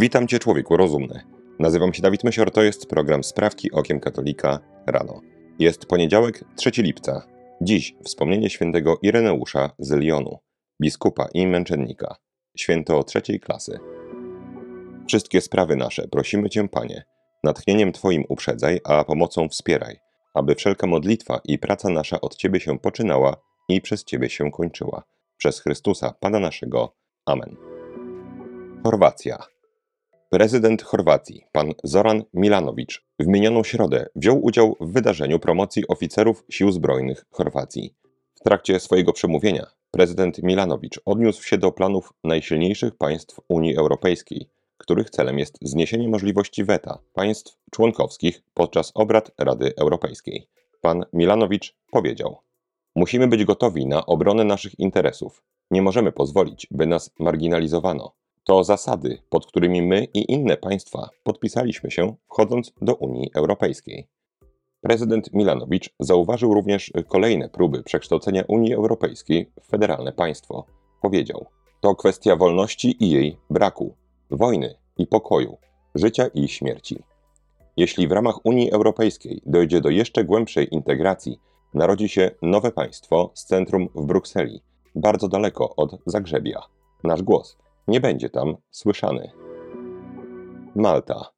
Witam Cię, człowieku rozumny. Nazywam się Dawid Mysior, to jest program Sprawki Okiem Katolika rano. Jest poniedziałek, 3 lipca. Dziś wspomnienie świętego Ireneusza z Lyonu, biskupa i męczennika, święto trzeciej klasy. Wszystkie sprawy nasze prosimy Cię, Panie, natchnieniem Twoim uprzedzaj, a pomocą wspieraj, aby wszelka modlitwa i praca nasza od Ciebie się poczynała i przez Ciebie się kończyła. Przez Chrystusa, Pana naszego. Amen. Chorwacja. Prezydent Chorwacji, pan Zoran Milanowicz, w minioną środę wziął udział w wydarzeniu promocji oficerów Sił Zbrojnych Chorwacji. W trakcie swojego przemówienia prezydent Milanowicz odniósł się do planów najsilniejszych państw Unii Europejskiej, których celem jest zniesienie możliwości weta państw członkowskich podczas obrad Rady Europejskiej. Pan Milanowicz powiedział: Musimy być gotowi na obronę naszych interesów. Nie możemy pozwolić, by nas marginalizowano. To zasady, pod którymi my i inne państwa podpisaliśmy się, wchodząc do Unii Europejskiej. Prezydent Milanowicz zauważył również kolejne próby przekształcenia Unii Europejskiej w federalne państwo. Powiedział: To kwestia wolności i jej braku, wojny i pokoju, życia i śmierci. Jeśli w ramach Unii Europejskiej dojdzie do jeszcze głębszej integracji, narodzi się nowe państwo z centrum w Brukseli, bardzo daleko od Zagrzebia. Nasz głos nie będzie tam słyszany. Malta.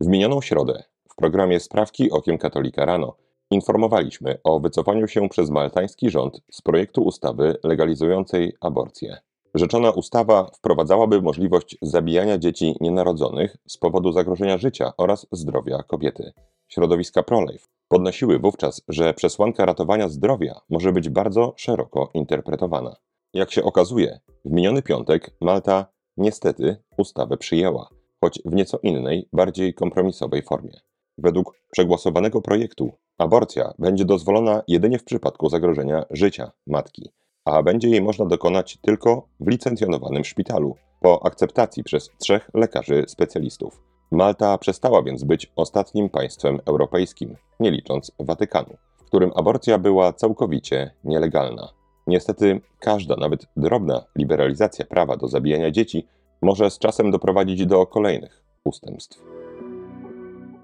W minioną środę w programie Sprawki Okiem Katolika Rano informowaliśmy o wycofaniu się przez maltański rząd z projektu ustawy legalizującej aborcję. Rzeczona ustawa wprowadzałaby możliwość zabijania dzieci nienarodzonych z powodu zagrożenia życia oraz zdrowia kobiety. Środowiska pro-life podnosiły wówczas, że przesłanka ratowania zdrowia może być bardzo szeroko interpretowana. Jak się okazuje, w miniony piątek Malta niestety ustawę przyjęła, choć w nieco innej, bardziej kompromisowej formie. Według przegłosowanego projektu aborcja będzie dozwolona jedynie w przypadku zagrożenia życia matki, a będzie jej można dokonać tylko w licencjonowanym szpitalu po akceptacji przez trzech lekarzy specjalistów. Malta przestała więc być ostatnim państwem europejskim, nie licząc Watykanu, w którym aborcja była całkowicie nielegalna. Niestety, każda, nawet drobna liberalizacja prawa do zabijania dzieci może z czasem doprowadzić do kolejnych ustępstw.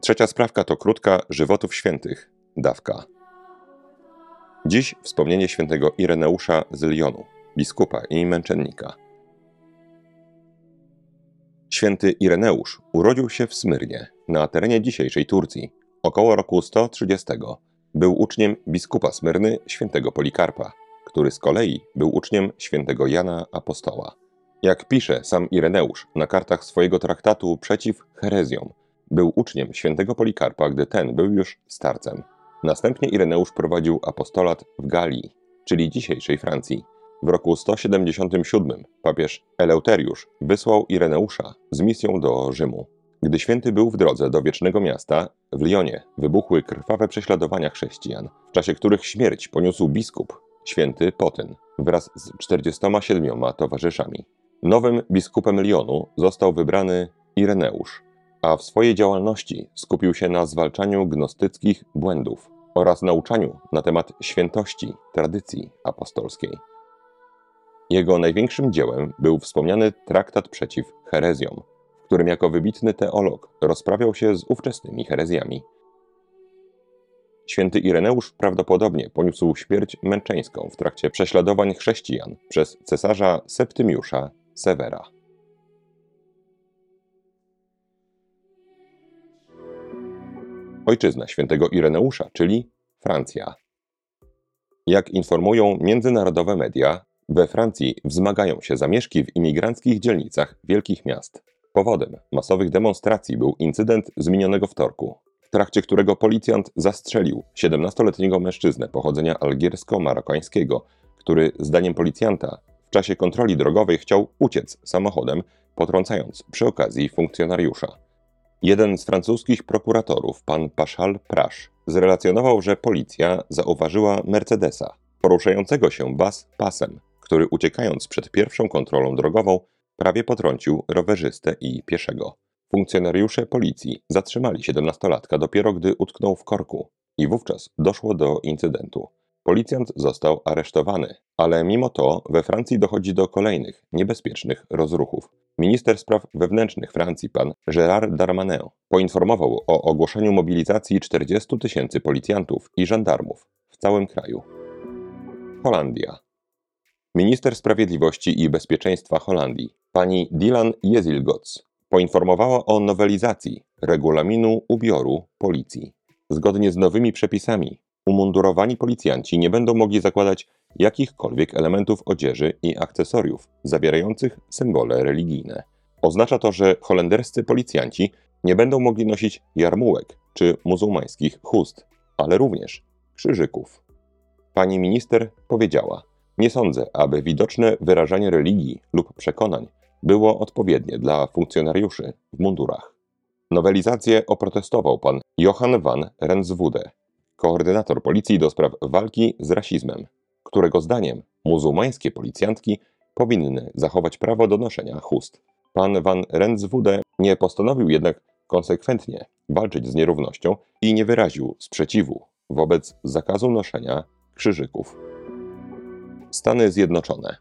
Trzecia sprawka to krótka żywotów świętych, dawka. Dziś wspomnienie świętego Ireneusza z Lyonu, biskupa i męczennika. Święty Ireneusz urodził się w Smyrnie, na terenie dzisiejszej Turcji, około roku 130. Był uczniem biskupa Smyrny świętego Polikarpa, który z kolei był uczniem świętego Jana Apostoła. Jak pisze sam Ireneusz na kartach swojego traktatu przeciw herezjom, był uczniem świętego Polikarpa, gdy ten był już starcem. Następnie Ireneusz prowadził apostolat w Galii, czyli dzisiejszej Francji. W roku 177 papież Eleuteriusz wysłał Ireneusza z misją do Rzymu. Gdy święty był w drodze do wiecznego miasta, w Lyonie wybuchły krwawe prześladowania chrześcijan, w czasie których śmierć poniósł biskup, święty Potyn, wraz z 47 towarzyszami. Nowym biskupem Lyonu został wybrany Ireneusz, a w swojej działalności skupił się na zwalczaniu gnostyckich błędów oraz nauczaniu na temat świętości tradycji apostolskiej. Jego największym dziełem był wspomniany traktat przeciw herezjom, w którym jako wybitny teolog rozprawiał się z ówczesnymi herezjami. Święty Ireneusz prawdopodobnie poniósł śmierć męczeńską w trakcie prześladowań chrześcijan przez cesarza Septymiusza Severa. Ojczyzna świętego Ireneusza, czyli Francja. Jak informują międzynarodowe media, we Francji wzmagają się zamieszki w imigranckich dzielnicach wielkich miast. Powodem masowych demonstracji był incydent z minionego wtorku, w trakcie którego policjant zastrzelił 17-letniego mężczyznę pochodzenia algiersko-marokańskiego, który zdaniem policjanta w czasie kontroli drogowej chciał uciec samochodem, potrącając przy okazji funkcjonariusza. Jeden z francuskich prokuratorów, pan Pachal Prasz, zrelacjonował, że policja zauważyła Mercedesa, poruszającego się bas pasem, który uciekając przed pierwszą kontrolą drogową prawie potrącił rowerzystę i pieszego. Funkcjonariusze policji zatrzymali siedemnastolatka dopiero gdy utknął w korku i wówczas doszło do incydentu. Policjant został aresztowany, ale mimo to we Francji dochodzi do kolejnych niebezpiecznych rozruchów. Minister spraw wewnętrznych Francji, pan Gérard Darmanin, poinformował o ogłoszeniu mobilizacji 40 tysięcy policjantów i żandarmów w całym kraju. Holandia. Minister Sprawiedliwości i Bezpieczeństwa Holandii, pani Dylan Jezilgoc, poinformowała o nowelizacji regulaminu ubioru policji. Zgodnie z nowymi przepisami, umundurowani policjanci nie będą mogli zakładać jakichkolwiek elementów odzieży i akcesoriów zawierających symbole religijne. Oznacza to, że holenderscy policjanci nie będą mogli nosić jarmułek czy muzułmańskich chust, ale również krzyżyków. Pani minister powiedziała: Nie sądzę, aby widoczne wyrażanie religii lub przekonań było odpowiednie dla funkcjonariuszy w mundurach. Nowelizację oprotestował pan Johan van Renswoude, koordynator policji do spraw walki z rasizmem, którego zdaniem muzułmańskie policjantki powinny zachować prawo do noszenia chust. Pan van Renswoude nie postanowił jednak konsekwentnie walczyć z nierównością i nie wyraził sprzeciwu wobec zakazu noszenia krzyżyków. Stany Zjednoczone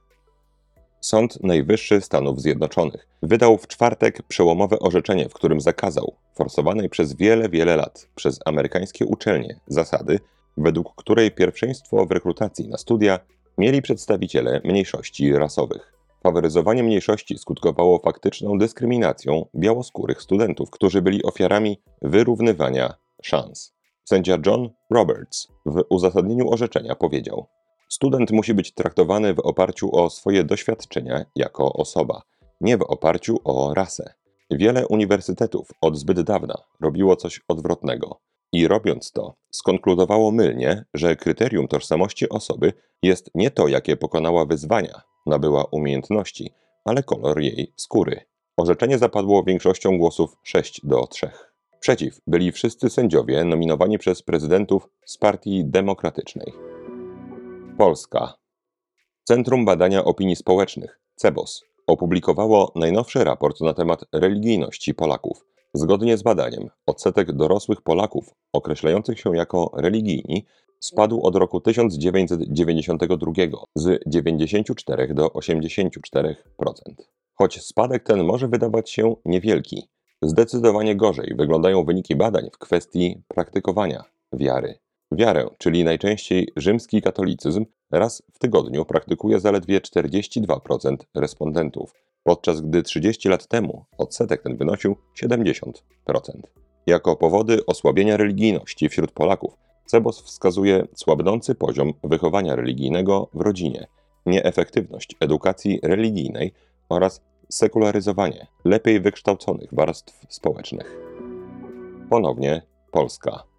Sąd Najwyższy Stanów Zjednoczonych wydał w czwartek przełomowe orzeczenie, w którym zakazał forsowanej przez wiele, wiele lat przez amerykańskie uczelnie zasady, według której pierwszeństwo w rekrutacji na studia mieli przedstawiciele mniejszości rasowych. Faworyzowanie mniejszości skutkowało faktyczną dyskryminacją białoskórych studentów, którzy byli ofiarami wyrównywania szans. Sędzia John Roberts w uzasadnieniu orzeczenia powiedział: Student musi być traktowany w oparciu o swoje doświadczenia jako osoba, nie w oparciu o rasę. Wiele uniwersytetów od zbyt dawna robiło coś odwrotnego. I robiąc to, skonkludowało mylnie, że kryterium tożsamości osoby jest nie to, jakie pokonała wyzwania, nabyła umiejętności, ale kolor jej skóry. Orzeczenie zapadło większością głosów 6 do 3. Przeciw byli wszyscy sędziowie nominowani przez prezydentów z Partii Demokratycznej. Polska. Centrum Badania Opinii Społecznych, CEBOS, opublikowało najnowszy raport na temat religijności Polaków. Zgodnie z badaniem, odsetek dorosłych Polaków określających się jako religijni spadł od roku 1992 z 94 do 84%. Choć spadek ten może wydawać się niewielki, zdecydowanie gorzej wyglądają wyniki badań w kwestii praktykowania wiary. Wiarę, czyli najczęściej rzymski katolicyzm, raz w tygodniu praktykuje zaledwie 42% respondentów, podczas gdy 30 lat temu odsetek ten wynosił 70%. Jako powody osłabienia religijności wśród Polaków Cebos wskazuje słabnący poziom wychowania religijnego w rodzinie, nieefektywność edukacji religijnej oraz sekularyzowanie lepiej wykształconych warstw społecznych. Ponownie Polska.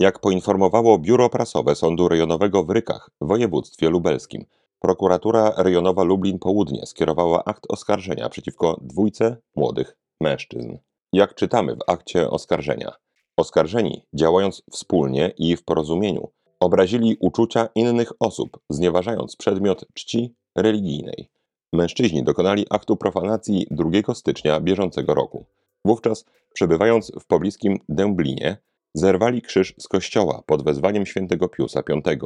Jak poinformowało biuro prasowe Sądu Rejonowego w Rykach w województwie lubelskim, prokuratura rejonowa Lublin Południe skierowała akt oskarżenia przeciwko dwójce młodych mężczyzn. Jak czytamy w akcie oskarżenia, oskarżeni, działając wspólnie i w porozumieniu, obrazili uczucia innych osób, znieważając przedmiot czci religijnej. Mężczyźni dokonali aktu profanacji 2 stycznia bieżącego roku. Wówczas, przebywając w pobliskim Dęblinie, Zerwali krzyż z kościoła pod wezwaniem świętego Piusa V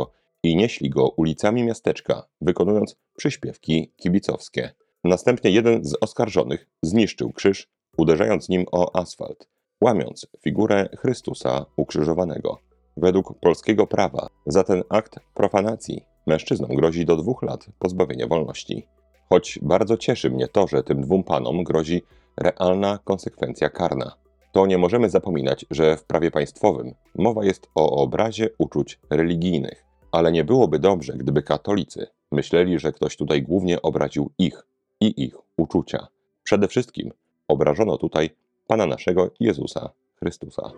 i nieśli go ulicami miasteczka, wykonując przyśpiewki kibicowskie. Następnie jeden z oskarżonych zniszczył krzyż, uderzając nim o asfalt, łamiąc figurę Chrystusa ukrzyżowanego. Według polskiego prawa za ten akt profanacji mężczyznom grozi do dwóch lat pozbawienia wolności. Choć bardzo cieszy mnie to, że tym dwóm panom grozi realna konsekwencja karna to nie możemy zapominać, że w prawie państwowym mowa jest o obrazie uczuć religijnych, ale nie byłoby dobrze, gdyby katolicy myśleli, że ktoś tutaj głównie obraził ich i ich uczucia. Przede wszystkim obrażono tutaj Pana naszego Jezusa Chrystusa.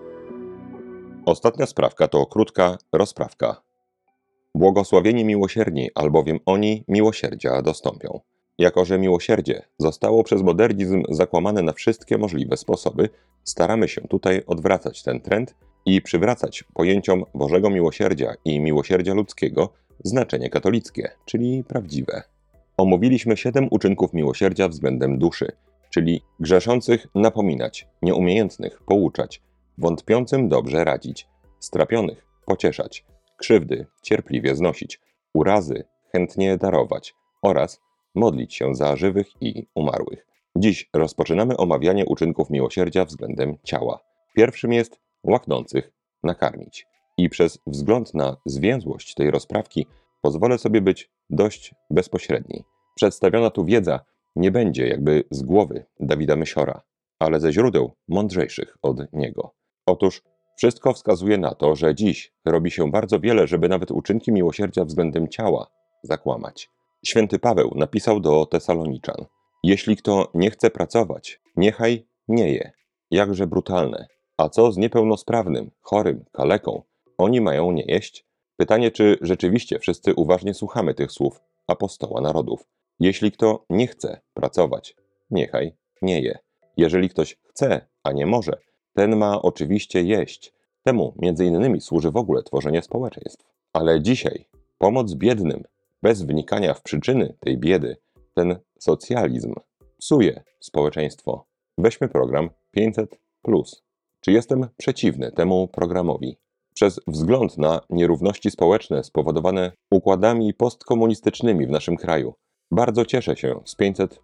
Ostatnia sprawka to krótka rozprawka. Błogosławieni miłosierni, albowiem oni miłosierdzia dostąpią. Jako, że miłosierdzie zostało przez modernizm zakłamane na wszystkie możliwe sposoby, staramy się tutaj odwracać ten trend i przywracać pojęciom Bożego miłosierdzia i miłosierdzia ludzkiego znaczenie katolickie, czyli prawdziwe. Omówiliśmy siedem uczynków miłosierdzia względem duszy, czyli grzeszących napominać, nieumiejętnych pouczać, wątpiącym dobrze radzić, strapionych pocieszać, krzywdy cierpliwie znosić, urazy chętnie darować oraz modlić się za żywych i umarłych. Dziś rozpoczynamy omawianie uczynków miłosierdzia względem ciała. Pierwszym jest łaknących nakarmić. I przez wzgląd na zwięzłość tej rozprawki pozwolę sobie być dość bezpośredni. Przedstawiona tu wiedza nie będzie jakby z głowy Dawida Mysiora, ale ze źródeł mądrzejszych od niego. Otóż wszystko wskazuje na to, że dziś robi się bardzo wiele, żeby nawet uczynki miłosierdzia względem ciała zakłamać. Święty Paweł napisał do Tesaloniczan: Jeśli kto nie chce pracować, niechaj nie je. Jakże brutalne. A co z niepełnosprawnym, chorym, kaleką? Oni mają nie jeść? Pytanie, czy rzeczywiście wszyscy uważnie słuchamy tych słów apostoła narodów. Jeśli kto nie chce pracować, niechaj nie je. Jeżeli ktoś chce, a nie może, ten ma oczywiście jeść. Temu między innymi służy w ogóle tworzenie społeczeństw. Ale dzisiaj pomoc biednym, bez wnikania w przyczyny tej biedy, ten socjalizm psuje społeczeństwo. Weźmy program 500. Czy jestem przeciwny temu programowi? Przez wzgląd na nierówności społeczne spowodowane układami postkomunistycznymi w naszym kraju, bardzo cieszę się z 500,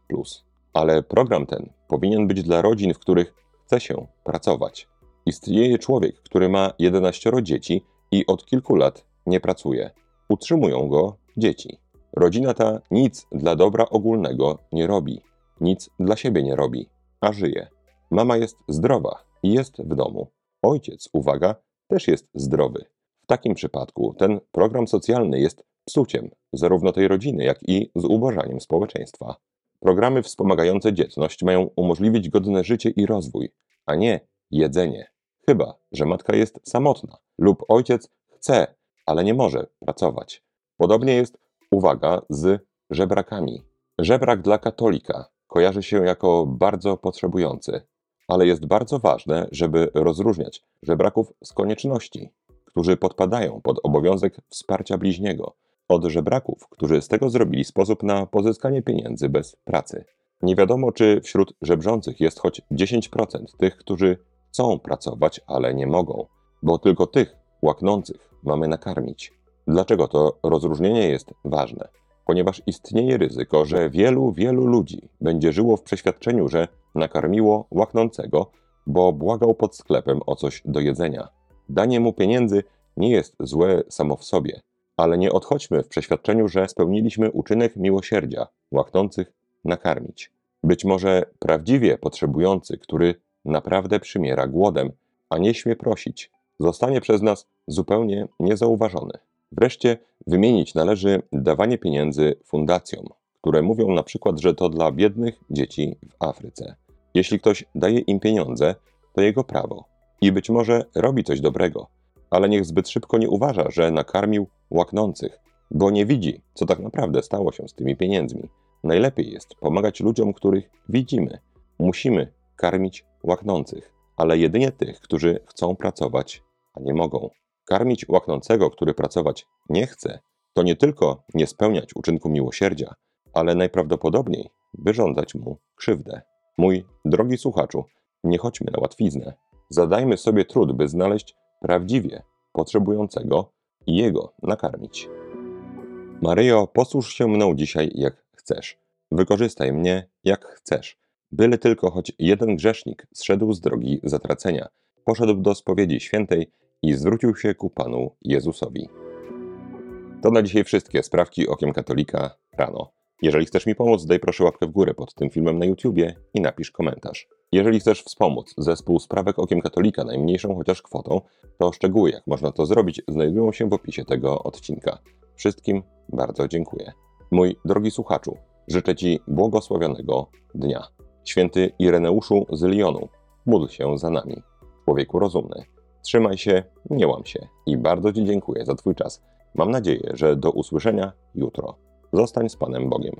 ale program ten powinien być dla rodzin, w których chce się pracować. Istnieje człowiek, który ma 11 dzieci i od kilku lat nie pracuje. Utrzymują go dzieci. Rodzina ta nic dla dobra ogólnego nie robi, nic dla siebie nie robi, a żyje. Mama jest zdrowa i jest w domu. Ojciec, uwaga, też jest zdrowy. W takim przypadku ten program socjalny jest psuciem zarówno tej rodziny, jak i zubożaniem społeczeństwa. Programy wspomagające dzietność mają umożliwić godne życie i rozwój, a nie jedzenie. Chyba, że matka jest samotna lub ojciec chce, ale nie może pracować. Podobnie jest, uwaga, z żebrakami. Żebrak dla katolika kojarzy się jako bardzo potrzebujący, ale jest bardzo ważne, żeby rozróżniać żebraków z konieczności, którzy podpadają pod obowiązek wsparcia bliźniego, od żebraków, którzy z tego zrobili sposób na pozyskanie pieniędzy bez pracy. Nie wiadomo, czy wśród żebrzących jest choć 10% tych, którzy chcą pracować, ale nie mogą, bo tylko tych łaknących mamy nakarmić. Dlaczego to rozróżnienie jest ważne? Ponieważ istnieje ryzyko, że wielu, wielu ludzi będzie żyło w przeświadczeniu, że nakarmiło łaknącego, bo błagał pod sklepem o coś do jedzenia. Danie mu pieniędzy nie jest złe samo w sobie, ale nie odchodźmy w przeświadczeniu, że spełniliśmy uczynek miłosierdzia, łaknących nakarmić. Być może prawdziwie potrzebujący, który naprawdę przymiera głodem, a nie śmie prosić, zostanie przez nas zupełnie niezauważony. Wreszcie wymienić należy dawanie pieniędzy fundacjom, które mówią na przykład, że to dla biednych dzieci w Afryce. Jeśli ktoś daje im pieniądze, to jego prawo i być może robi coś dobrego, ale niech zbyt szybko nie uważa, że nakarmił łaknących, bo nie widzi, co tak naprawdę stało się z tymi pieniędzmi. Najlepiej jest pomagać ludziom, których widzimy. Musimy karmić łaknących, ale jedynie tych, którzy chcą pracować, a nie mogą. Karmić łaknącego, który pracować nie chce, to nie tylko nie spełniać uczynku miłosierdzia, ale najprawdopodobniej wyrządzać mu krzywdę. Mój drogi słuchaczu, nie chodźmy na łatwiznę. Zadajmy sobie trud, by znaleźć prawdziwie potrzebującego i jego nakarmić. Maryjo, posłuż się mną dzisiaj jak chcesz. Wykorzystaj mnie jak chcesz. Byle tylko choć jeden grzesznik zszedł z drogi zatracenia, poszedł do spowiedzi świętej i zwrócił się ku Panu Jezusowi. To na dzisiaj wszystkie sprawki okiem katolika rano. Jeżeli chcesz mi pomóc, daj proszę łapkę w górę pod tym filmem na YouTubie i napisz komentarz. Jeżeli chcesz wspomóc zespół Sprawek Okiem Katolika najmniejszą chociaż kwotą, to szczegóły jak można to zrobić znajdują się w opisie tego odcinka. Wszystkim bardzo dziękuję. Mój drogi słuchaczu, życzę Ci błogosławionego dnia. Święty Ireneuszu z Lyonu, módl się za nami. Człowieku rozumny. Trzymaj się, nie łam się i bardzo Ci dziękuję za Twój czas. Mam nadzieję, że do usłyszenia jutro. Zostań z Panem Bogiem.